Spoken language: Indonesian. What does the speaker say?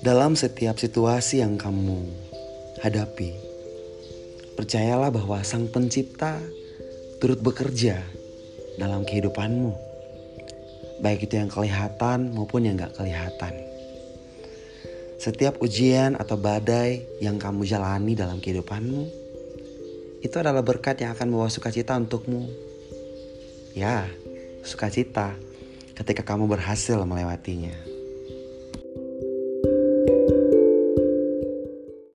Dalam setiap situasi yang kamu hadapi, percayalah bahwa Sang Pencipta turut bekerja dalam kehidupanmu, baik itu yang kelihatan maupun yang gak kelihatan. Setiap ujian atau badai yang kamu jalani dalam kehidupanmu, itu adalah berkat yang akan membawa sukacita untukmu. Ya, sukacita ketika kamu berhasil melewatinya.